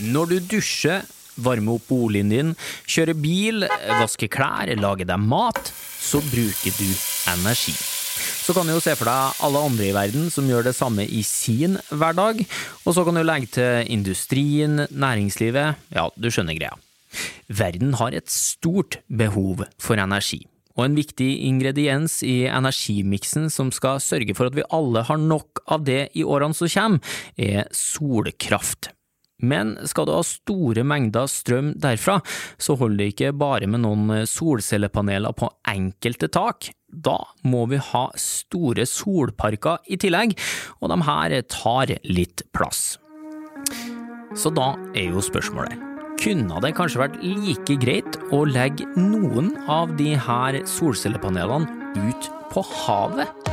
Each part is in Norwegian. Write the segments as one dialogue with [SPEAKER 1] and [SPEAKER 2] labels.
[SPEAKER 1] Når du dusjer, varmer opp boligen din, kjører bil, vasker klær, lager deg mat, så bruker du energi. Så kan du jo se for deg alle andre i verden som gjør det samme i sin hverdag, og så kan du legge til industrien, næringslivet, ja, du skjønner greia. Verden har et stort behov for energi. Og en viktig ingrediens i energimiksen som skal sørge for at vi alle har nok av det i årene som kommer, er solkraft. Men skal du ha store mengder strøm derfra, så holder det ikke bare med noen solcellepaneler på enkelte tak. Da må vi ha store solparker i tillegg, og de her tar litt plass. Så da er jo spørsmålet kunne det kanskje vært like greit å legge noen av de her solcellepanelene ut på havet?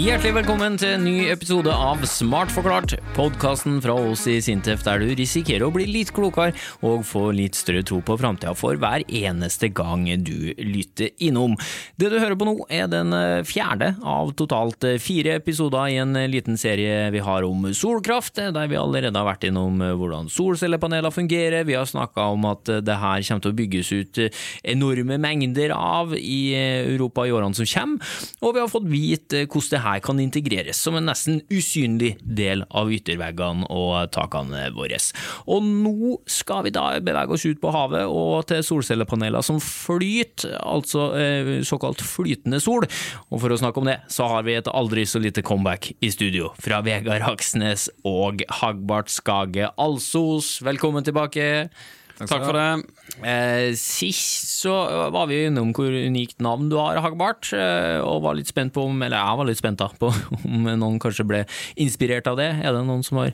[SPEAKER 1] Hjertelig velkommen til en ny episode av Smart forklart, podkasten fra oss i Sintef der du risikerer å bli litt klokere og få litt større tro på framtida for hver eneste gang du lytter innom. Det du hører på nå er den eh, fjerde av totalt eh, fire episoder i en eh, liten serie vi har om solkraft, der vi allerede har vært innom hvordan solcellepaneler fungerer, vi har snakka om at det her kommer til å bygges ut enorme mengder av i Europa i årene som kommer, og vi har fått vite hvordan det her her kan integreres som en nesten usynlig del av ytterveggene og takene våre. Og nå skal vi da bevege oss ut på havet og til solcellepaneler som flyter, altså eh, såkalt flytende sol. Og for å snakke om det, så har vi et aldri så lite comeback i studio fra Vegard Haksnes og Hagbart Skage Alsos. Velkommen tilbake.
[SPEAKER 2] Takk for det.
[SPEAKER 1] Eh, sist så var vi innom hvor unikt navn du har, Hagbart, eh, og var litt spent på om, eller jeg var litt spent da, på om noen kanskje ble inspirert av det. Er det noen som har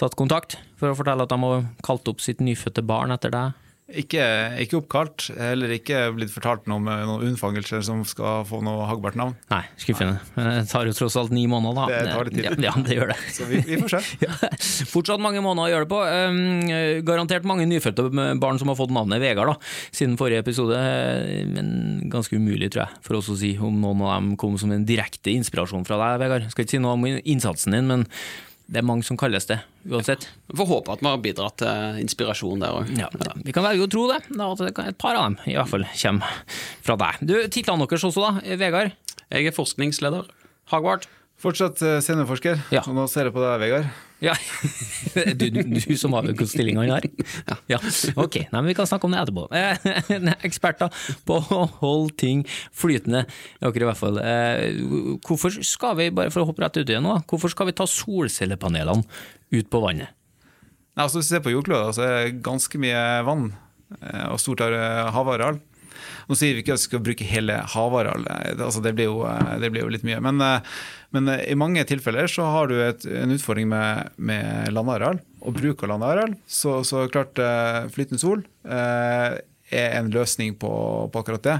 [SPEAKER 1] tatt kontakt for å fortelle at de har kalt opp sitt nyfødte barn etter deg?
[SPEAKER 2] Ikke, ikke, oppkalt, heller ikke blitt fortalt noe med noen unnfangelser som skal få noe hagbart navn.
[SPEAKER 1] Nei, skuffende. Det tar jo tross alt ni måneder, da.
[SPEAKER 2] Det tar litt tid.
[SPEAKER 1] Ja, det gjør det.
[SPEAKER 2] Så vi, vi får se.
[SPEAKER 1] ja, fortsatt mange måneder å gjøre det på. Um, garantert mange nyfødte barn som har fått navnet Vegard da, siden forrige episode, men ganske umulig, tror jeg, for oss å si om noen av dem kom som en direkte inspirasjon fra deg, Vegard. Skal ikke si noe om innsatsen din, men det er mange som kalles det, uansett.
[SPEAKER 3] Vi får håpe at vi har bidratt til inspirasjon der òg.
[SPEAKER 1] Ja, vi kan velge å tro det, at et par av dem i hvert fall kommer fra deg. Du, Titlene deres også, da. Vegard?
[SPEAKER 3] Jeg er forskningsleder.
[SPEAKER 1] Hagvard?
[SPEAKER 2] Fortsatt uh, seniorforsker,
[SPEAKER 1] ja.
[SPEAKER 2] og nå ser jeg på deg, Vegard.
[SPEAKER 1] Ja, du, du, du som har hvilken stilling han har? Ja. ja. Ok, Nei, men vi kan snakke om det etterpå. Eksperter på å holde ting flytende, dere i hvert fall. Eh, hvorfor skal vi, bare for å hoppe rett ut igjen nå, hvorfor skal vi ta solcellepanelene ut på vannet?
[SPEAKER 2] Nei, altså, hvis du ser på jordkloden, så er det ganske mye vann eh, og stort havareal. Nå sier vi ikke at vi skal bruke hele havarealet, altså det, blir jo, det blir jo litt mye. Men, men, i mange tilfeller så har du et, en utfordring med, med landareal og bruk av landareal. Så, så klart eh, flytende sol eh, er en løsning på, på, akkurat det.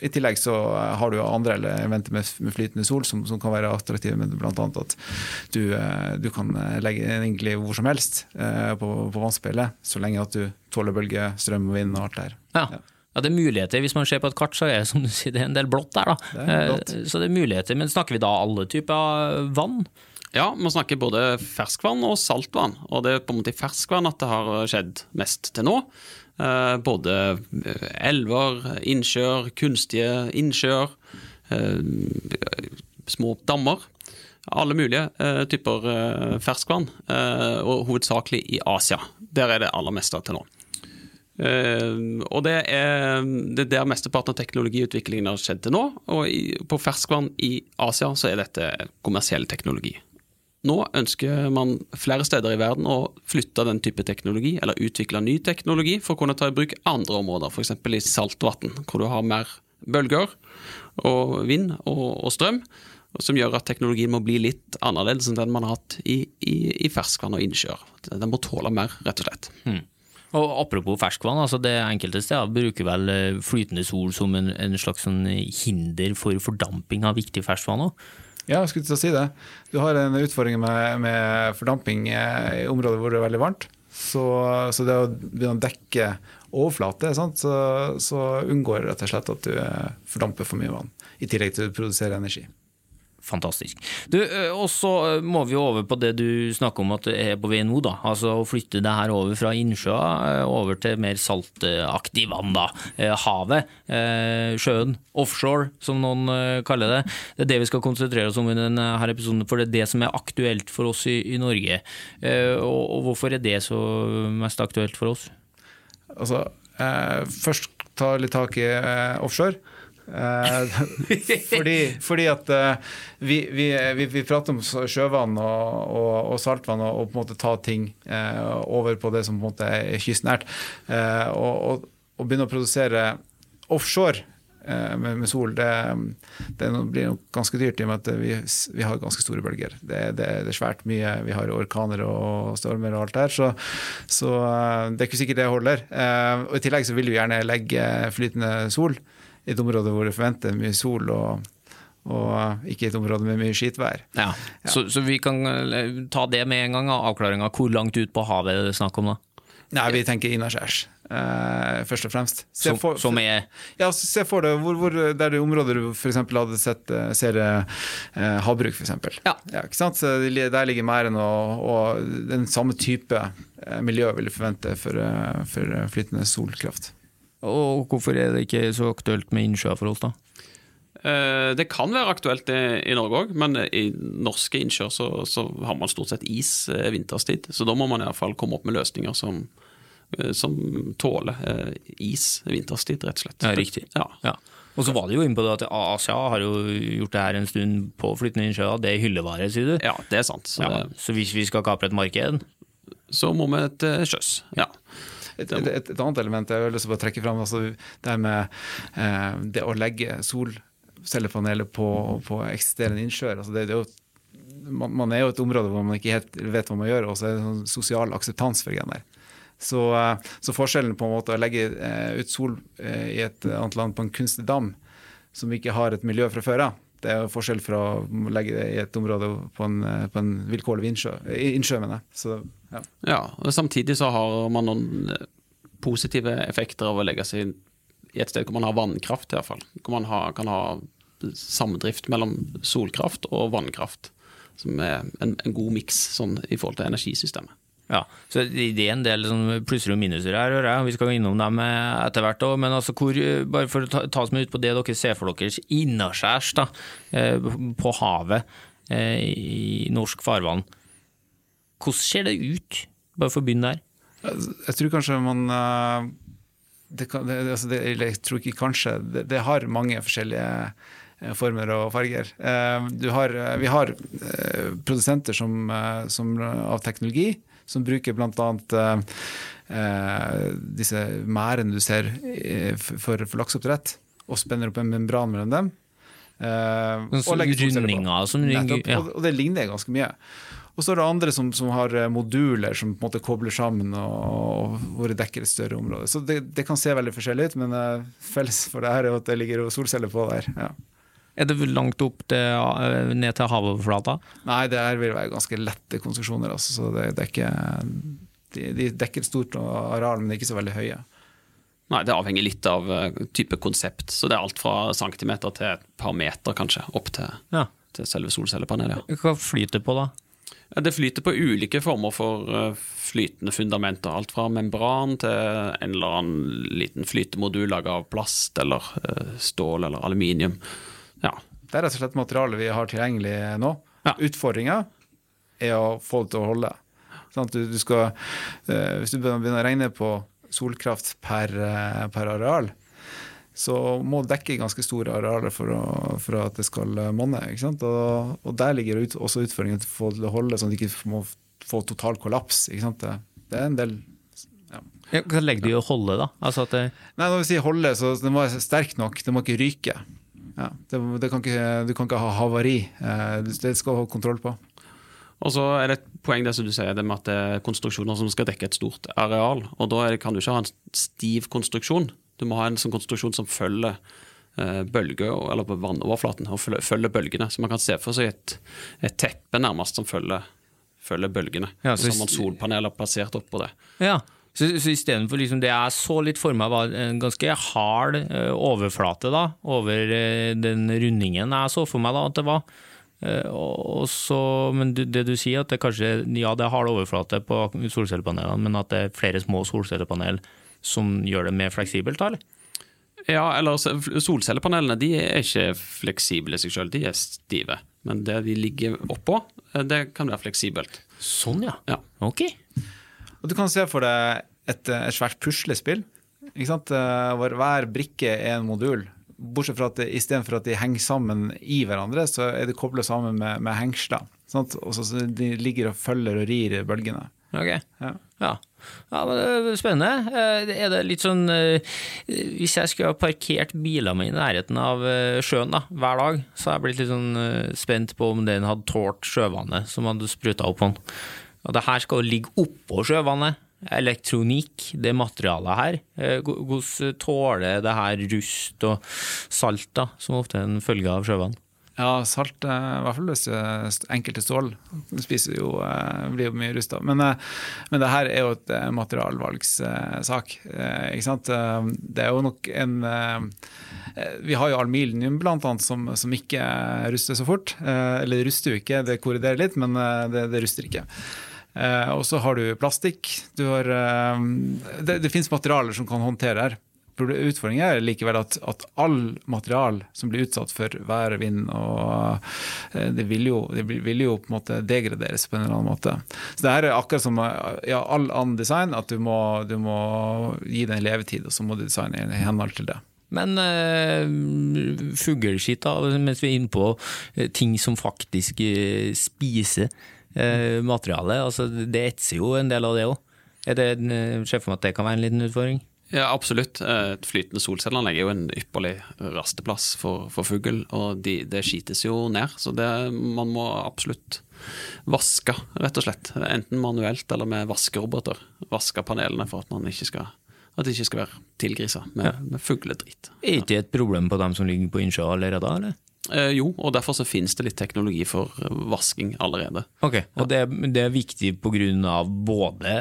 [SPEAKER 2] I tillegg så har du andre elementer med, flytende sol som, som, kan være attraktive, men bl.a. at du, eh, du, kan legge egentlig hvor som helst på, på vannspeilet, så lenge at du tåler bølge, strøm og vind og alt det her.
[SPEAKER 1] Ja. ja. Ja, det er muligheter. Hvis man ser på et kart, så er som du sier, det er en del blått der. da. Det blått. Så det er muligheter. Men snakker vi da alle typer vann?
[SPEAKER 3] Ja, man snakker både ferskvann og saltvann. Og det er på en måte i ferskvann at det har skjedd mest til nå. Både elver, innsjøer, kunstige innsjøer, små dammer. Alle mulige typer ferskvann, og hovedsakelig i Asia. Der er det aller meste til nå. Uh, og det er, det er der mesteparten av teknologiutviklingen har skjedd til nå. Og i, på ferskvann i Asia så er dette kommersiell teknologi. Nå ønsker man flere steder i verden å flytte den type teknologi, eller utvikle ny teknologi, for å kunne ta i bruk andre områder, f.eks. i saltvann, hvor du har mer bølger og vind og, og, strøm, som gjør at teknologien må bli litt annerledes enn den man har hatt i, i, i ferskvann og innsjøer. Den må tåle mer, rett og slett. Mm.
[SPEAKER 1] Og Apropos ferskvann, altså det enkelte steder bruker vel eh, flytende sol som en, en slags sånn hinder for fordamping av viktig ferskvann òg?
[SPEAKER 2] Ja, jeg skulle til å si det. Du har en utfordring med, med fordamping i områder hvor det er veldig varmt. Så, så det å begynne å dekke overflate? Så, så unngår rett og slett at du eh, fordamper for mye vann. I tillegg til å produsere energi.
[SPEAKER 1] Fantastisk. Du, og så må vi over på det du snakker om at det er på vei nå, da. Altså å flytte det her over fra innsjøa over til mer saltaktig vann, da. Havet, sjøen, offshore, som noen kaller det. Det er det vi skal konsentrere oss om i denne episoden, for det er det som er aktuelt for oss i, i Norge. Og hvorfor er det så mest aktuelt for oss?
[SPEAKER 2] Altså, eh, først ta litt tak i eh, offshore. Eh, fordi, fordi, at uh, vi, vi, vi, vi, prater om sjøvann og, og, og saltvann og, og, på en måte ta ting over på det som på en måte er kystnært. Og, og, begynne å produsere offshore med, med, sol, det, det blir nok ganske dyrt i og med at vi, vi har ganske store bølger. Det, det, det, er svært mye. Vi har orkaner og stormer og alt der, så, så det er ikke sikkert det holder. og I tillegg så vil vi gjerne legge flytende sol et område hvor det forventer mye sol, og, og ikke et område med mye skitvær.
[SPEAKER 1] Ja. ja. Så, så, vi kan eh, ta det med en gang, avklaringa. Hvor langt ut på havet er det snakk om da?
[SPEAKER 2] Nei, Vi tenker innaskjærs, Uh, først og fremst.
[SPEAKER 1] Se som, for, som er
[SPEAKER 2] Ja, se for deg hvor, hvor der er områder du f.eks. hadde sett eh, ser uh, havbruk, f.eks.
[SPEAKER 1] Ja.
[SPEAKER 2] ja. ikke sant? Så der ligger merden, og, og, den samme type eh, miljø vil du forvente for, for flytende solkraft.
[SPEAKER 1] Og hvorfor er det ikke så aktuelt med innsjøer for oss, da?
[SPEAKER 3] Eh, det kan være aktuelt i Norge òg, men i norske innsjøer så, så, har man stort sett is eh, vinterstid. Så da må man iallfall komme opp med løsninger som, eh, som tåler is vinterstid, rett og slett.
[SPEAKER 1] Ja, riktig.
[SPEAKER 3] Ja.
[SPEAKER 1] ja. Og så var det jo inne på det at Asia har jo gjort det her en stund på flytende innsjøer. Det er hyllevare, sier du?
[SPEAKER 3] Ja, det er sant.
[SPEAKER 1] Så, ja. så hvis vi skal kapre et marked
[SPEAKER 3] Så må vi til sjøs, ja.
[SPEAKER 2] Et, et, et, et, annet element jeg har lyst til å trekke fram, altså det med eh, det å legge solcellepaneler på, på eksisterende innsjøer. Altså det, det er jo man, man, er jo et område hvor man ikke helt vet hva man gjør, og så er det sånn sosial akseptans for gener. Så, eh, så, forskjellen på en måte å legge eh, ut sol eh, i et annet land på en kunstig dam som ikke har et miljø fra før av, det er jo forskjell fra å legge det i et område på en, på en vilkårlig innsjø. innsjø mener. Så
[SPEAKER 3] ja. ja, og Samtidig så har man noen eh, positive effekter av å legge seg i et sted hvor man har vannkraft, i hvert fall. Hvor man har, kan ha samdrift mellom solkraft og vannkraft. Som er en, en god miks sånn, i forhold til energisystemet.
[SPEAKER 1] Ja, så Det er en del sånn plusser og minuser her, hører jeg. Vi skal innom dem eh, etter hvert. Også. Men altså, hvor, eh, bare for å ta, ta oss med ut på det dere ser for dere innaskjærs på havet i norsk farvann. Hvordan ser det ut? Bare for å begynne der.
[SPEAKER 2] Jeg tror kanskje man eh, det kan, det, altså det, Jeg tror ikke kanskje. Det, har mange forskjellige eh, former og farger. Eh, har, vi har produsenter som, som, av teknologi som bruker bl.a. disse merdene du ser for, for lakseoppdrett, og spenner opp en membran mellom dem.
[SPEAKER 1] og legger som
[SPEAKER 2] ja. og, og det ligner ganske mye. Og så er det andre som, som, har eh, moduler som på en måte kobler sammen og, og hvor det dekker et større område. Så det, det, kan se veldig forskjellig ut, men uh, felles for det her er at det ligger solceller på der. Ja.
[SPEAKER 1] Er det langt opp til, eh, ned til havoverflata?
[SPEAKER 2] Nei, det her vil være ganske lette konstruksjoner. Altså, så det, det ikke, de, de, dekker et stort areal, men ikke så veldig høye.
[SPEAKER 3] Nei, Det avhenger litt av type konsept. Så det er alt fra centimeter til et par meter, kanskje, opp til,
[SPEAKER 1] ja.
[SPEAKER 3] til selve solcellepanelet.
[SPEAKER 1] Ja. Hva flyter på, da?
[SPEAKER 3] Det flyter på ulike former for eh, flytende fundamenter. Alt fra membran til en eller annen liten flytemodul laget av plast eller eh, stål eller aluminium. Ja.
[SPEAKER 2] Det er rett og slett materialet vi har tilgjengelig nå. Ja. Utfordringa er å få det til å holde. Sånn du, du skal, eh, hvis du begynner å regne på solkraft per, per areal, så må dekke ganske store arealer for, å, for at det skal monne. Og, og, der ligger ut, også utfordringen til å det holde, sånn at de ikke må få total kollaps. Det, det, er en del
[SPEAKER 1] ja. Hva legger du i å holde, da? Altså det...
[SPEAKER 2] Nei, Når vi sier holde, så det må være sterk nok. Det må ikke ryke. Ja, det, det kan ikke, du kan ikke ha havari. Eh, det skal du ha kontroll på.
[SPEAKER 3] Og så er det et poeng det som du sier, det med at det er konstruksjoner som skal dekke et stort areal. og Da kan du ikke ha en stiv konstruksjon. Du må ha en sånn konstruksjon som følger eh, bølger, eller på vannoverflaten, og følger, bølgene. Så man kan se for seg et, et teppe nærmest som følger følger bølgene.
[SPEAKER 1] Ja,
[SPEAKER 3] og
[SPEAKER 1] så
[SPEAKER 3] så har man solpaneler plassert oppå det.
[SPEAKER 1] Ja, så, så istedenfor liksom det jeg så litt for meg var en ganske hard eh, overflate da, over eh, den rundingen jeg så for meg da at det var. Eh, og og så, men det du sier, at det kanskje ja, det er hard overflate på solcellepanelene, men at det er flere små solcellepanel som gjør det mer fleksibelt, da, eller?
[SPEAKER 3] Ja, eller solcellepanelene de er ikke fleksible i seg sjøl, de er stive. Men det de ligger oppå, eh, det kan være fleksibelt.
[SPEAKER 1] Sånn, ja.
[SPEAKER 3] Ja.
[SPEAKER 1] Ok.
[SPEAKER 2] Og du kan se for deg et, et svært puslespill. Ikke sant? Eh, Hvor hver brikke er en modul. Bortsett fra at istedenfor at de henger sammen i hverandre, så er de kobla sammen med, med hengsler. Sant? Og så, så de ligger og følger og rir bølgene.
[SPEAKER 1] Ok.
[SPEAKER 2] Ja.
[SPEAKER 1] Ja. ja, men det er spennende. Eh, Er det litt sånn eh, Hvis jeg skulle ha parkert bilene mine i nærheten av eh, sjøen da, hver dag, så hadde jeg blitt litt sånn eh, spent på om den hadde tålt sjøvannet som hadde spruta opp på den. Og det her skal ligge oppå sjøvannet. Elektronikk, det materialet her. Eh, hvor- Hvordan tåler det her rust og salt, da, som ofte er en følge av sjøvann?
[SPEAKER 2] Ja, salt, eh, i hvert fall hvis eh, enkelte stål spiser jo, eh, blir jo mye rusta. Men, men det her er jo et materialvalgssak. Ikke sant? Det er jo nok en Vi har jo aluminium annet som, som ikke ruster så fort. Eller det ruster jo ikke, det korriderer litt, men det, det ruster ikke. Og så har du plastikk. Du har, det, det finnes materialer som kan håndtere her. Utfordringen er likevel at, at all material som blir utsatt for vær, vind, og vind det det vil jo på en måte degraderes på en eller annen måte. Så det her er akkurat som eh, ja, all annen design, at du må, du må gi det en levetid, og så må du designe i henhold til det.
[SPEAKER 1] Men uh, fugleskitt, da, mens vi er inne på eh, ting som faktisk eh, spiser uh, materialet, altså det etser jo en del av det òg. Uh, ser for meg at det kan være en liten utfordring?
[SPEAKER 3] Ja, absolutt. Eh, Et flytende solcelleanlegg er jo en ypperlig rasteplass for, for fugl, og de, det skites jo ned. Så det, man må absolutt vaske, rett og slett. Enten manuelt eller med vaskeroboter. Vaske panelene for at man ikke skal at det ikke skal være tilgrisa med, med fugledritt.
[SPEAKER 1] Er ikke det et problem på dem som ligger på innsjø allerede, eller?
[SPEAKER 3] Eh, jo, og derfor så finnes det litt teknologi for eh, vasking allerede.
[SPEAKER 1] Ok, og det, det er viktig pga. både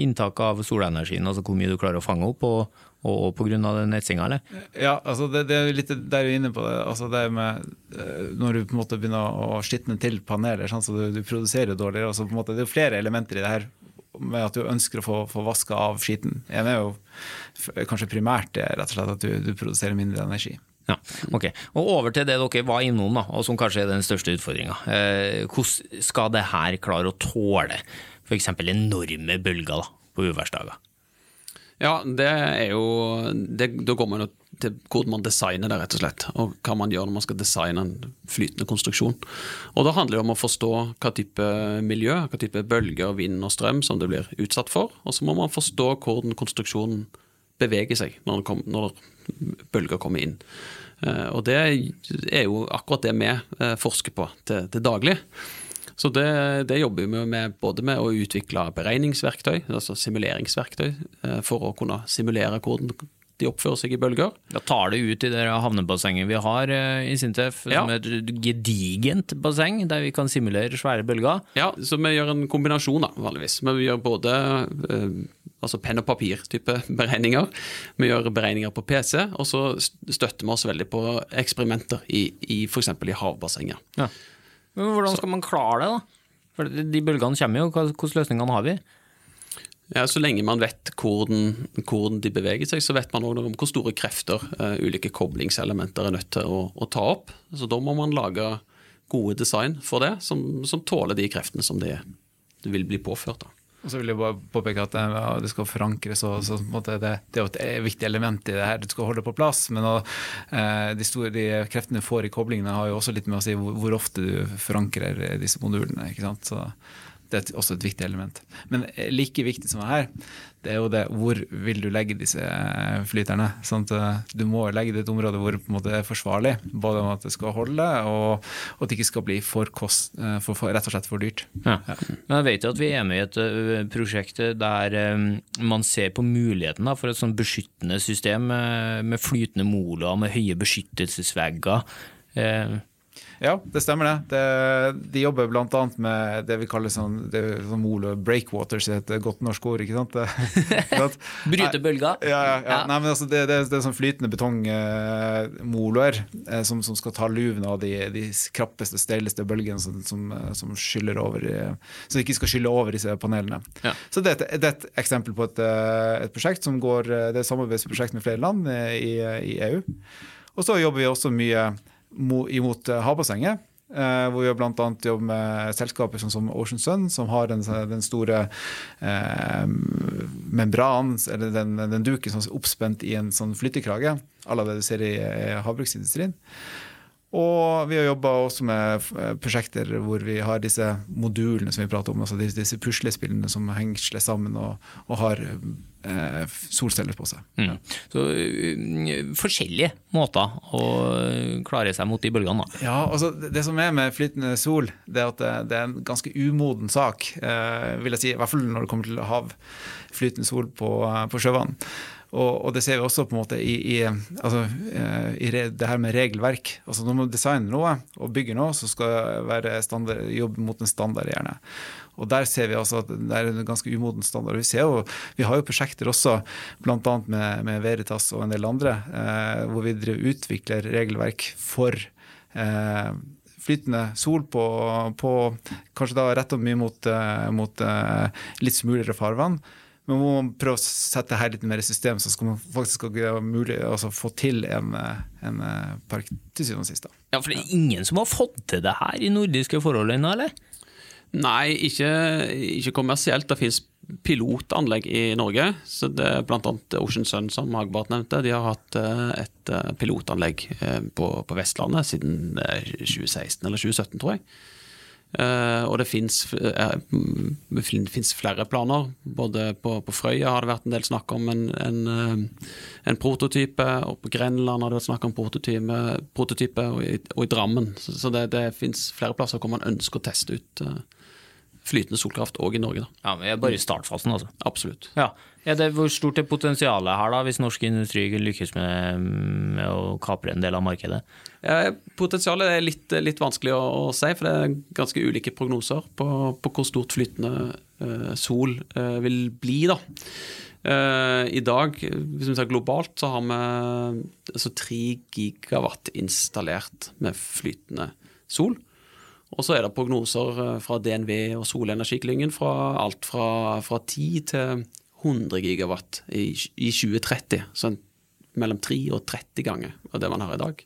[SPEAKER 1] inntak av solenergien, altså hvor mye du klarer å fange opp, og, og pga. den netsinga, eller?
[SPEAKER 2] Ja, altså det, det er litt der vi er inne på det. Altså det med, eh, når du på en måte begynner å skitne til paneler, sånn, så du, du produserer dårligere. Altså på en måte, det er jo flere elementer i det her med at du ønsker å få, få vaska av skiten. En er jo kanskje primært det, rett og slett at du, du produserer mindre energi.
[SPEAKER 1] Ja, ok. Og over til det dere var innom, da, og som kanskje er den største utfordringa. Eh, hvordan skal det her klare å tåle f.eks. enorme bølger da, på uværsdager?
[SPEAKER 3] Ja, det er jo det, Da går man jo til hvordan man designer det, rett og slett. Og hva man gjør når man skal designe en flytende konstruksjon. Og da handler det om å forstå hva type miljø, hva type bølger, vind og strøm som det blir utsatt for. Og så må man forstå hvordan konstruksjonen beveger seg når, den kom, når bølger kommer inn. Eh, Og det er jo akkurat det vi eh, forsker på til, til daglig. Så det, det jobber vi med både med å utvikle beregningsverktøy, altså simuleringsverktøy, eh, for å kunne simulere hvordan de oppfører seg i bølger.
[SPEAKER 1] Da tar det ut i det havnebassenget vi har eh, i Sintef,
[SPEAKER 3] Ja.
[SPEAKER 1] som er et gedigent basseng der vi kan simulere svære bølger.
[SPEAKER 3] Ja, så vi gjør en kombinasjon, da, vanligvis. Men vi gjør både eh, altså penn og papir-type beregninger. Vi gjør beregninger på PC, og så støtter vi oss veldig på eksperimenter i, i f.eks. i havbassenger.
[SPEAKER 1] Ja. Men hvordan skal man klare det, da? For de bølgene kommer jo, hvilke løsninger har vi?
[SPEAKER 3] Ja, Så lenge man vet hvordan, hvordan de beveger seg, så vet man også om hvor store krefter uh, ulike koblingselementer er nødt til å, å ta opp. Så da må man lage gode design for det, som, som tåler de kreftene som det, det vil bli påført. Da.
[SPEAKER 2] Og så vil jeg bare påpeke at det, ja, det skal forankres, og så, det, det er jo et viktig element i det her. Du skal holde det på plass, men og, eh, de, store, de kreftene du får i koblingene, har jo også litt med å si hvor, hvor ofte du forankrer disse modulene. ikke sant? Så det er også et viktig element. Men eh, like viktig som det her, det er jo det hvor vil du legge disse eh, flyterne. Sant? eh, Du må legge det i et område hvor det er forsvarlig, både om at det skal holde, og, at det ikke skal bli for, kost, for, for rett og slett for dyrt.
[SPEAKER 1] Ja. Men jeg vet jo at vi er med i et prosjekt der man ser på muligheten for et sånn beskyttende system med flytende moler, med høye beskyttelsesvegger. Eh,
[SPEAKER 2] Ja, det stemmer det. det de jobber bl.a. med det vi kaller sånn, det sånn molo heter godt norsk ord. ikke sant?
[SPEAKER 1] Bryte bølger?
[SPEAKER 2] Ja, ja, ja. Nei, men altså, det, det, det er sånn flytende betongmoloer eh, som, som, skal ta luven av de, de krappeste, steileste bølgene som, som, som, skyller over, som ikke skal skylle over disse panelene. Ja. Så det, det, er et eksempel på et, et, prosjekt som går, det er et samarbeidsprosjekt med flere land i, i EU. Og så jobber vi også mye imot eh, havbassenget. Uh, hvor vi bl.a. jobber med selskaper sånn som Ocean Sun, som har den, den store uh, membranen, eller den, den, duken er oppspent i en sånn flyttekrage, la det du ser i, i havbruksindustrien. Og vi har jobba også med prosjekter hvor vi har disse modulene som vi prater om, altså disse, puslespillene som hengsler sammen og, og har eh, solceller på seg. Mm.
[SPEAKER 1] Så uh, forskjellige måter å klare seg mot de bølgene, da.
[SPEAKER 2] Ja, altså det som er med flytende sol, det er at det, det er en ganske umoden sak, eh, vil jeg si. I hvert fall når det kommer til hav. Flytende sol på, på sjøvann. Og, og, det ser vi også på en måte i, i, altså, eh, i det her med regelverk. Altså Når man designer noe og bygger noe, så skal det standard, jobbe mot en standard, gjerne. Og Der ser vi altså at det er en ganske umoden standard. Vi, jo, vi har jo prosjekter også, bl.a. Med, med Veritas og en del andre, eh, hvor vi utvikler regelverk for eh, flytende sol på, på, Kanskje da retta mye mot, eh, mot eh, litt smulere farvann. Men må man prøve å sette det her litt mer i system, så skal man faktisk mulig, altså få til en, en park til syvende og sist.
[SPEAKER 1] Ja, For det er ingen som har fått til det her i nordiske forhold ennå, eller?
[SPEAKER 3] Nei, ikke, ikke, kommersielt. Det finnes pilotanlegg i Norge. så det er annet Ocean Sun, som Hagbart nevnte. De har hatt eh, et eh, pilotanlegg eh, på, på Vestlandet siden 2016 eller 2017, tror jeg. Uh, og det fins uh, flere planer. Både på, på, Frøya har det vært en del snakk om en, en, uh, en prototype, og på Grenland har det vært snakk om prototype, prototype og, i, og, i, Drammen. Så det, det fins flere plasser hvor man ønsker å teste ut flytende solkraft òg i Norge. Da.
[SPEAKER 1] Ja, men vi er bare i startfasen, altså.
[SPEAKER 3] Absolutt.
[SPEAKER 1] Ja. Ja, det, hvor stort er potensialet her, da, hvis norsk industri lykkes med, med å kapre en del av markedet?
[SPEAKER 3] Ja, potensialet er litt, litt vanskelig å, å, si, for det er ganske ulike prognoser på, på hvor stort flytende uh, sol uh, vil bli. da. Uh, I dag, hvis vi ser globalt, så har vi altså 3 gigawatt installert med flytende sol. Og så er det prognoser fra DNV og Solenergiklyngen fra alt fra, fra 10 til 100 gigawatt i, i 2030. Så mellom 3 og 30 ganger av det man har i dag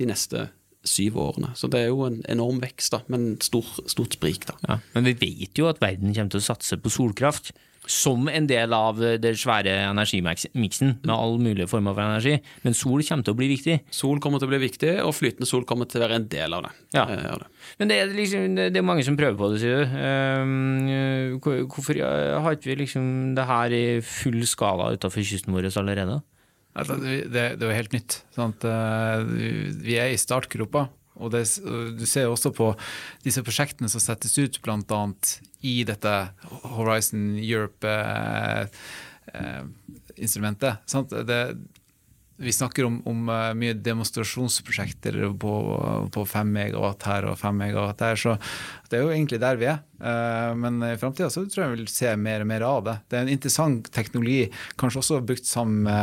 [SPEAKER 3] de neste syv årene. Så det er jo en enorm vekst, da, men stor, stort sprik. da.
[SPEAKER 1] Ja, men vi vet jo at verden kommer til å satse på solkraft som en del av den svære energimiksen med all mulige former for energi. Men sol kommer til å bli viktig.
[SPEAKER 3] Sol kommer til å bli viktig, og flytende sol kommer til å være en del av det.
[SPEAKER 1] Ja. Eh, men det er, liksom, det er mange som prøver på det, sier du. Um, hvorfor har ikke vi liksom det her i full skala utenfor kysten vår allerede?
[SPEAKER 2] Altså, det, det, er jo helt nytt. Sant? Eh, vi er i startgropa. Og det, du ser også på disse prosjektene som settes ut bl.a. i dette Horizon Europe-instrumentet. Eh, eh, vi snakker om, om, mye demonstrasjonsprosjekter på, på 5 megawatt her og 5 megawatt der, så det er jo egentlig der vi er. Men i framtida tror jeg vi vil se mer og mer av det. Det er en interessant teknologi, kanskje også brukt sammen med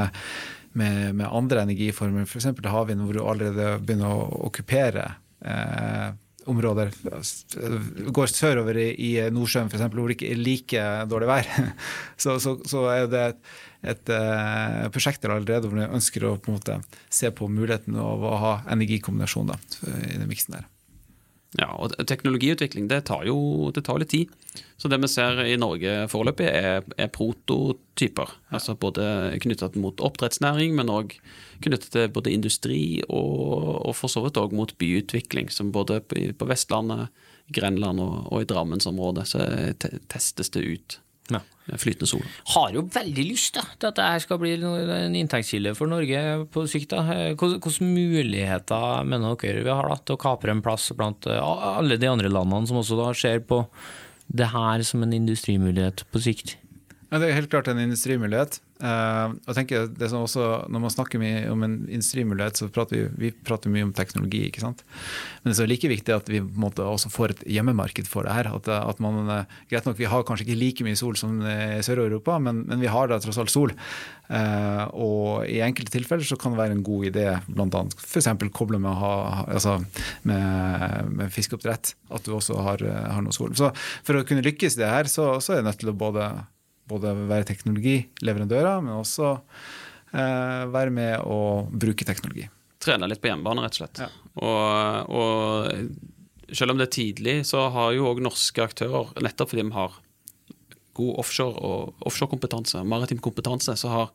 [SPEAKER 2] med, med andre energiformer, f.eks. havvind, hvor du allerede begynner å okkupere eh, områder. Går sørover i, i Nordsjøen f.eks., hvor det ikke er like dårlig vær. Så, så, så er det et, et eh, prosjekt der allerede hvor vi ønsker å på måte se på muligheten av å ha energikombinasjon da, i den miksen der.
[SPEAKER 3] Ja, og Teknologiutvikling det tar jo det tar litt tid. Så det vi ser i Norge foreløpig, er, er prototyper. Ja. altså Både knyttet mot oppdrettsnæring, men òg knyttet til både industri og, og for så vidt òg mot byutvikling. Som både på Vestlandet, Grenland og, og i Drammensområdet så testes det ut. Flytende sol.
[SPEAKER 1] Har jo veldig lyst da, til at dette skal bli en inntektskilde for Norge på sikt. Hvilke muligheter mener dere vi har da, til å kapre en plass blant eh, alle de andre landene som også da ser på det her som en industrimulighet på sikt?
[SPEAKER 2] Ja, det er helt klart en industrimulighet. Uh, jeg tenker det som også, Når man snakker mye om en industrimulighet, så prater vi, vi prater mye om teknologi. ikke sant? Men det er like viktig at vi på en måte også får et hjemmemarked for det her. At, at man, greit nok, Vi har kanskje ikke like mye sol som i Sør-Europa, men, men, vi har da tross alt sol. Uh, og i enkelte tilfeller så kan det være en god idé bl.a. f.eks. koble med, ha, altså med, med, fiskeoppdrett. At du også har, har noe sol. Så For å kunne lykkes i det her, så, så er det nødt til å både både være teknologileverandører, men også eh, være med å bruke teknologi.
[SPEAKER 3] Trene litt på hjemmebane, rett og slett. Ja. Og, og, selv om det er tidlig, så har jo òg norske aktører, nettopp fordi vi har god offshore- og offshorekompetanse, maritim kompetanse, så har,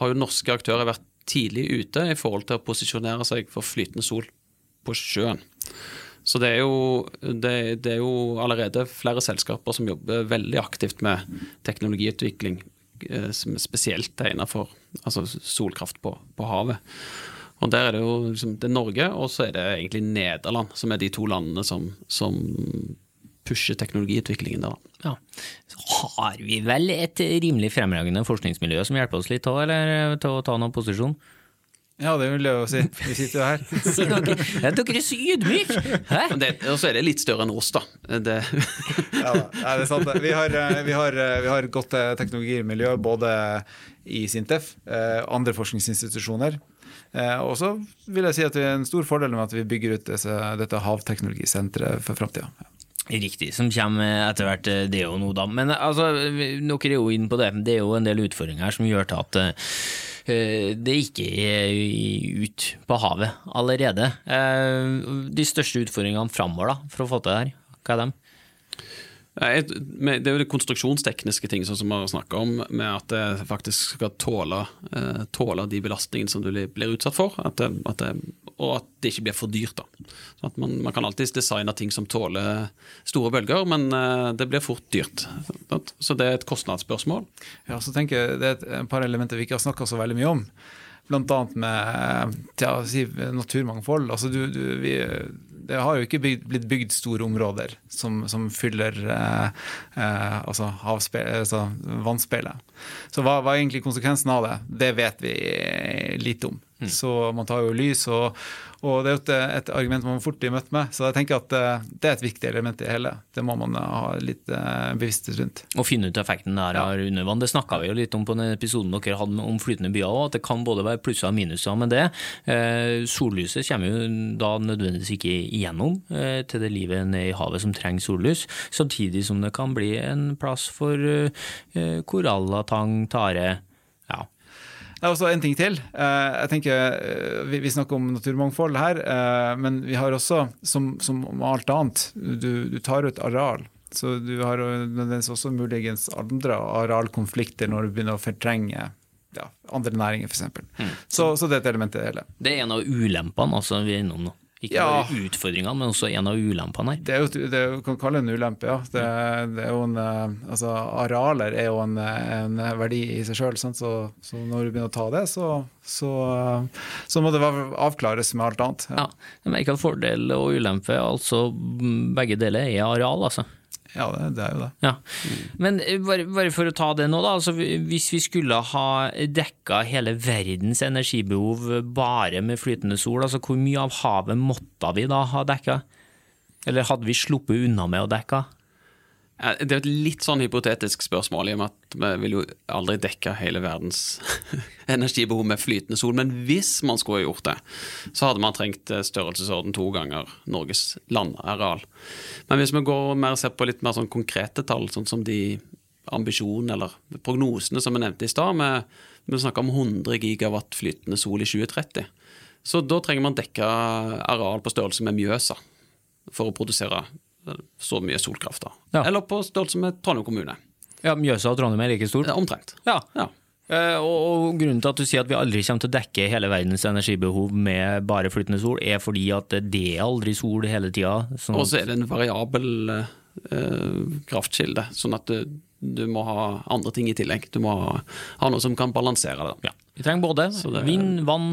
[SPEAKER 3] har, jo norske aktører vært tidlig ute i forhold til å posisjonere seg for flytende sol på sjøen. Så det er, jo, det, det er, jo, allerede flere selskaper som jobber veldig aktivt med teknologiutvikling, eh, som er spesielt egnet for altså solkraft på, på, havet. Og Der er det jo liksom, det er Norge, og så er det egentlig Nederland, som er de to landene som, som pusher teknologiutviklingen der.
[SPEAKER 1] Ja. Så har vi vel et rimelig fremragende forskningsmiljø som hjelper oss litt til å ta noen posisjon?
[SPEAKER 2] Ja, det vil jeg jo si. Vi sitter jo her.
[SPEAKER 1] si dere, dere er så ydmyke!
[SPEAKER 3] Og så er det litt større enn oss, da. Det.
[SPEAKER 2] ja, det er sant. Vi har, eh, vi har, eh, vi har et godt eh, teknologimiljø både i Sintef, andre forskningsinstitusjoner. Og så vil jeg si at det er en stor fordel med at vi bygger ut disse, dette havteknologisenteret for framtida.
[SPEAKER 1] Riktig, som kommer etter hvert, det og noe da. Men altså, dere er jo inne på det. Det er jo en del utfordringer her som gjør til at det ikke er ut på havet allerede. Eh, de største utfordringene framover for å få til det her, hva er dem?
[SPEAKER 3] Det er jo det konstruksjonstekniske ting som vi har snakka om, med at det faktisk skal tåle, eh, tåle de belastningene som du blir utsatt for, at det, at det, og at det ikke blir for dyrt. Sånn man, man, kan alltids designe ting som tåler store bølger, men eh, det blir fort dyrt. Så det er et kostnadsspørsmål.
[SPEAKER 2] Ja, så tenker jeg Det er et par elementer vi ikke har snakka så veldig mye om. Annet med si, naturmangfold. Altså, du, du, vi, det har jo ikke bygd, blitt bygd store områder som, som fyller eh, eh, altså, altså vannspeilet. Så hva, hva, er egentlig konsekvensen av det? Det vet vi lite om. Mm. Så man tar jo lys, og, og det er jo et, et, argument man fort blir møtt med. Så jeg tenker at uh, det er et viktig element i det hele. Det må man ha litt uh, bevissthet rundt.
[SPEAKER 1] Å finne ut effekten der ja. under vann. Det snakka vi jo litt om på den episoden dere hadde om flytende byer òg, at det kan både være plusser og minuser med det. Sollyset kommer jo da nødvendigvis ikke igjennom til det livet nede i havet som trenger sollys, samtidig som det kan bli en plass for koraller, tang, tare
[SPEAKER 2] det er også en ting til. Eh, jeg tenker, Vi, Vi snakker om naturmangfold her, eh, men vi har også, som, som alt annet, du, du, tar ut areal. Så du har også muligens andre arealkonflikter når du begynner å fortrenge ja, andre næringer, f.eks. Mm. Så, så er element i det hele.
[SPEAKER 1] Det er en av ulempene altså, vi er innom nå. Ikke ja. bare utfordringene, men også en av ulempene her.
[SPEAKER 2] Det er jo, det kan kalle det en ulempe, ja. Det, det er jo en, eh, altså, arealer er jo en, en verdi i seg sjøl, så, så, når du begynner å ta det, så, så, så må det avklares med alt annet.
[SPEAKER 1] Ja, ja. Jeg merker fordel og ulempe, altså begge deler, er areal, altså.
[SPEAKER 2] Ja, det, er jo det.
[SPEAKER 1] Ja. Men eh, bare, bare, for å ta det nå, da. Altså, hvis vi skulle ha dekka hele verdens energibehov bare med flytende sol, altså hvor mye av havet måtte vi da ha dekka? Eller hadde vi sluppet unna med å dekke?
[SPEAKER 3] Det er et litt sånn hypotetisk spørsmål, i og med at vi vil jo aldri dekke hele verdens energibehov med flytende sol. Men hvis man skulle gjort det, så hadde man trengt eh, størrelsesorden to ganger Norges landareal. Men hvis vi går mer og ser på litt mer sånn konkrete tall, sånn som de ambisjonene eller prognosene som vi nevnte i stad, vi snakker om 100 gigawatt flytende sol i 2030. Så da trenger man dekke areal på størrelse med Mjøsa for å produsere så mye solkraft. da. Ja. Eller på størrelse med Trondheim kommune.
[SPEAKER 1] Ja, Mjøsa og Trondheim er like stort?
[SPEAKER 3] Omtrent.
[SPEAKER 1] Ja. ja. Eh, og, og, Grunnen til at du sier at vi aldri kommer til å dekke hele verdens energibehov med bare flytende sol, er fordi at det er aldri sol hele tida.
[SPEAKER 3] Sånn og så er det en variabel eh, kraftkilde, sånn at du, du, må ha andre ting i tillegg. Du må ha, ha noe som kan balansere det.
[SPEAKER 1] Ja. Vi trenger både vind, vann,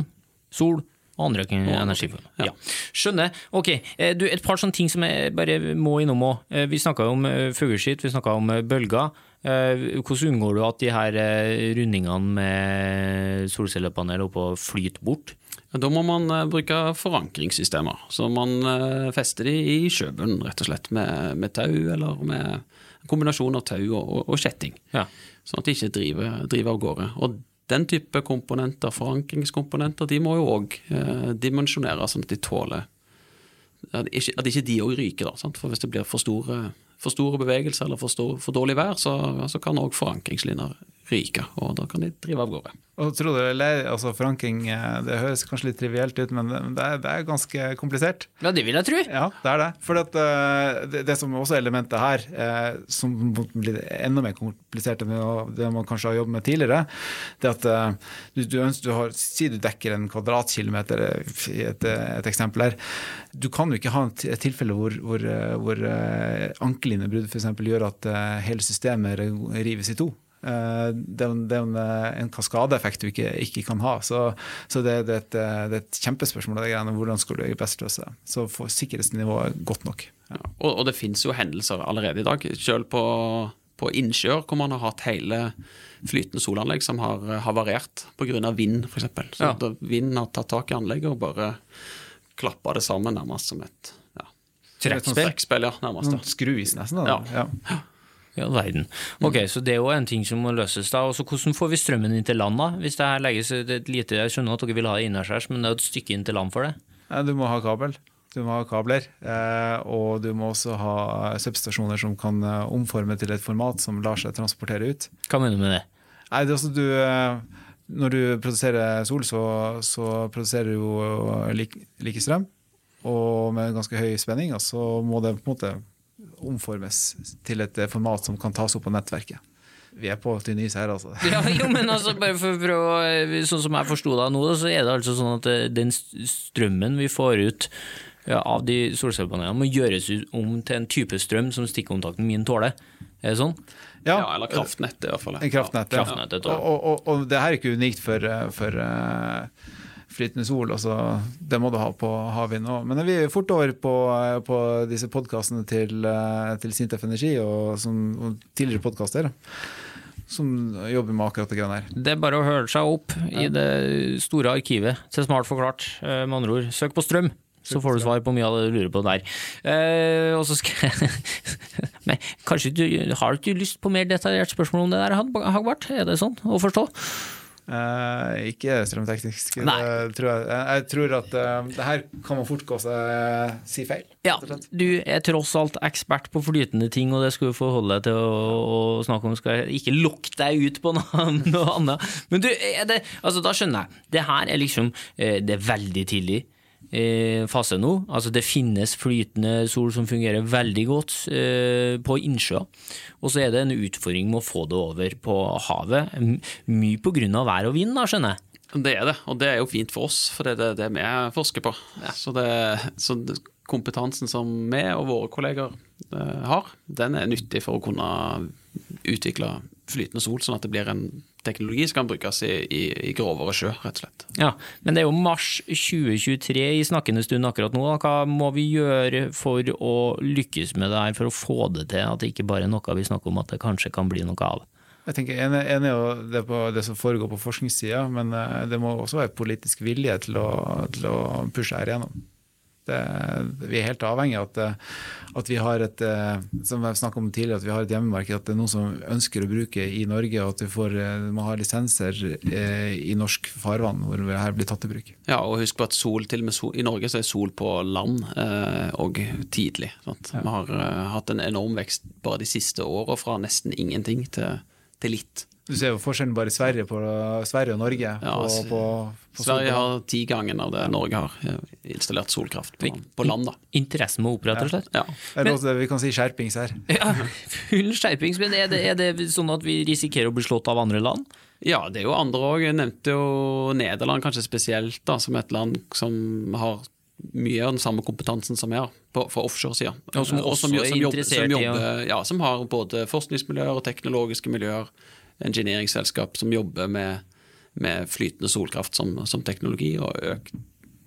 [SPEAKER 1] sol Andre energiformer. Ja. Skjønner. Ok, eh, du, et par sånne ting som jeg bare må innom òg. Vi snakka om eh, fugleskitt, vi snakka om eh, bølger. Eh, Hvordan unngår du at de her eh, rundingene med solcellepanel oppå flyter bort?
[SPEAKER 3] Da må man eh, bruke forankringssystemer. Så man eh, fester de i sjøbunnen, rett og slett, med, med tau eller med en kombinasjon av tau og, og, og kjetting.
[SPEAKER 1] Ja.
[SPEAKER 3] Sånn at de ikke driver, driver av gårde. Og den type komponenter, forankringskomponenter, de må jo òg eh, dimensjoneres sånn at de tåler At ikke, de òg ryker, da. For hvis det blir for store, for store bevegelser eller for, stor, for dårlig vær, så, så kan òg forankringslinjer ryke, og da kan de drive av gårde.
[SPEAKER 2] Og tror du, eller, altså Forankring eh, det høres kanskje litt trivielt ut, men det er, det er ganske komplisert.
[SPEAKER 1] Ja, det vil jeg tro.
[SPEAKER 2] Ja, det er det. For at, eh, det, det som også er elementet her, eh, som blir enda mer komplisert enn det man kanskje har jobbet med tidligere, det at du, du ønsker, du har, Si du dekker en kvadratkilometer i et, et eksempel her. Du kan jo ikke ha et tilfelle hvor, hvor, hvor ankelinjebrudd f.eks. gjør at hele systemet rives i to. Eh, det er, en, det er en, eh, en kaskadeeffekt du ikke, ikke, kan ha. Så, så det, det, er et, eh, det, er et, kjempespørsmål det greiene, hvordan skal du best løse det. Så får sikkerhetsnivået godt nok.
[SPEAKER 3] Ja. Og, og, det finnes jo hendelser allerede i dag. Selv på, på innsjøer hvor man har hatt hele flytende solanlegg som har havarert pga. vind, f.eks. Så ja. vinden har tatt tak i anlegget og bare klappa det sammen nærmest som et ja.
[SPEAKER 1] trekkspill.
[SPEAKER 3] Ja, nærmest.
[SPEAKER 2] Ja. Skruis, nesten. Da.
[SPEAKER 1] Ja. ja. I all verden. Ok, mm. Så det er jo en ting som må løses. da. Også Hvordan får vi strømmen inn til land, da? Hvis det her legges et lite Jeg skjønner at dere vil ha det innaskjærs, men det er jo et stykke inn til land for det?
[SPEAKER 2] Ja, du må ha kabel. Du må ha kabler, eh, og du må også ha substasjoner som kan eh, omforme til et format som lar seg transportere ut.
[SPEAKER 1] Hva mener du med det?
[SPEAKER 2] Nei, det er også du, eh, Når du produserer sol, så, så produserer du like, like strøm, og med ganske høy spenning, og så må det på en måte omformes til et eh, format som kan tas opp på nettverket. Vi er på tynn is her, altså.
[SPEAKER 1] ja, jo, men altså, bare for å prøve, eh, Sånn som jeg forsto deg nå, så er det altså sånn at eh, den strømmen vi får ut ja, av de solcellepanelene, må gjøres om til en type strøm som stikkontakten min tåler. Er det sånn?
[SPEAKER 3] Ja, ja eller kraftnettet, i hvert fall.
[SPEAKER 2] Kraftnett, ja. kraftnettet og, og, og, og, det her er ikke unikt for, for uh, flytende sol. Altså, det må du ha på havvind òg. Men vi er fort over på, på disse podkastene til, eh, til Sintef Energi og, som, og tidligere podkaster. Som jobber med akkurat det greiene her.
[SPEAKER 1] Det er bare å høre seg opp i det store arkivet til Smart forklart. Eh, med andre ord, søk på strøm så får du svar på mye av det du lurer på der. Eh, og så skal jeg Men kanskje du har du ikke lyst på mer detaljert spørsmål om det der, Hagbart? Er det sånn å forstå?
[SPEAKER 2] Uh, ikke strømteknisk. Jeg tror, jeg, jeg, tror at uh, det her kan man fort gå seg si feil.
[SPEAKER 1] Ja, du er tross alt ekspert på flytende ting, og det skal du forholde deg til å, å, snakke om. Skal jeg ikke lokke deg ut på noe, noe annet. Men du, det, altså, da skjønner jeg. Det her er liksom Det er veldig tidlig fase nå. Altså det finnes flytende sol som fungerer veldig godt eh, på innsjøer. Og så er det en utfordring med å få det over på havet. Mye av vær og vind, da, skjønner jeg.
[SPEAKER 3] Det er det, og det er jo fint for oss, for det er det vi forsker på. Ja. Så, det, så, kompetansen som vi og våre kolleger eh, har, den er nyttig for å kunne utvikle flytende sol, sånn at det blir en teknologi som kan brukes i, i, i, grovere sjø, rett og slett.
[SPEAKER 1] Ja, Men det er jo mars 2023 i snakkende stund akkurat nå. Hva må vi gjøre for å lykkes med det her, for å få det til at det ikke bare er noe vi snakker om at det kanskje kan bli noe av?
[SPEAKER 2] Jeg tenker enig, er jo det, på det som foregår på forskningssida, men eh, det må også være politisk vilje til å, til å pushe her igjennom. Det, vi er helt avhengig av at, at, vi har et eh, som jeg om tidligere, at vi har et hjemmemarked, at det er noen som ønsker å bruke i Norge, og at vi får, eh, må ha lisenser eh, i norsk farvann hvor det her blir tatt i bruk.
[SPEAKER 3] Ja, og husk på at sol, til og med sol, i Norge så er sol på land og tidlig. Ja. Vi har hatt en enorm vekst bare de siste åra, fra nesten ingenting til, til litt.
[SPEAKER 2] Du ser jo forskjellen bare i Sverige, på, Sverige og Norge. Ja, på, på,
[SPEAKER 3] på Sverige har ti ganger av det Norge har installert solkraft på, på land. da.
[SPEAKER 1] Interessen må opp, rett og slett.
[SPEAKER 2] Ja. Men, også, vi kan si skjerpings her.
[SPEAKER 1] Ja, full skjerpings. Men er det, er det sånn at vi risikerer å bli slått av andre land?
[SPEAKER 3] Ja, det er jo andre òg. Jeg nevnte jo Nederland kanskje spesielt, da, som et land som har mye av den samme kompetansen som vi har på, for offshoresida.
[SPEAKER 1] Og som også som, som, jobber, som, jobber,
[SPEAKER 3] ja, som har både forskningsmiljøer og teknologiske miljøer engineeringsselskap som jobber med, med flytende solkraft som, som, teknologi, og økt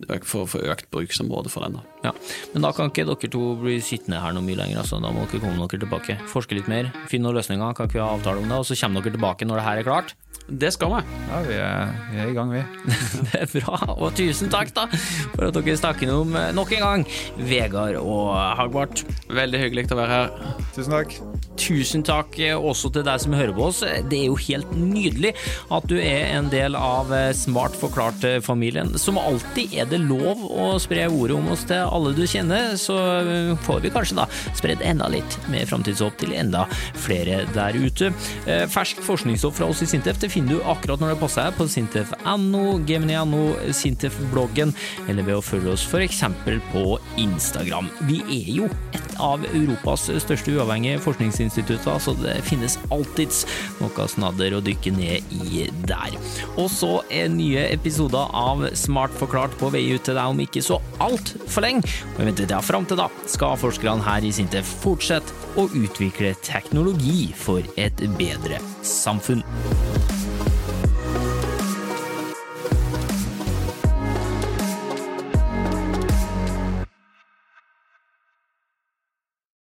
[SPEAKER 3] økt, for, for økt bruksområde for den. da.
[SPEAKER 1] Ja, Men da kan ikke dere to bli sittende her noe mye lenger. Altså. Da må dere komme dere tilbake. Forske litt mer, finne noen løsninger. Kan ikke vi ha avtale om det? Og så kommer dere tilbake når det her er klart.
[SPEAKER 3] Det skal vi.
[SPEAKER 2] Ja, vi er, vi er i gang, vi.
[SPEAKER 1] Det er bra, og tusen takk da for at dere snakker om eh, nok en gang Vegard og Hagbart.
[SPEAKER 3] Veldig hyggelig å være her.
[SPEAKER 2] Tusen takk.
[SPEAKER 1] Tusen takk eh, også til deg som hører på oss. Det er jo helt nydelig at du er en del av eh, Smart forklart-familien. Som alltid er det lov å spre ordet om oss til alle du kjenner, så får vi kanskje da spredd enda litt mer framtidshåp til enda flere der ute. Fersk forskningsstoff fra oss i Sintef det finner du akkurat når det passer deg på sintef.no, gemini.no, Sintef-bloggen, eller ved å følge oss f.eks. på Instagram. Vi er jo et av Europas største uavhengige forskningsinstitutter, så det finnes alltids noe snadder å dykke ned i der. Og så er nye episoder av Smart forklart på vei ut til deg om ikke så altfor lenge. Og vent litt, ja, fram til da skal forskerne her i Sintef fortsette å utvikle teknologi for et bedre samfunn.